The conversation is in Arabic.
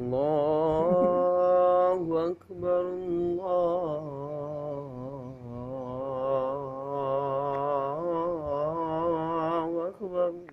الله أكبر الله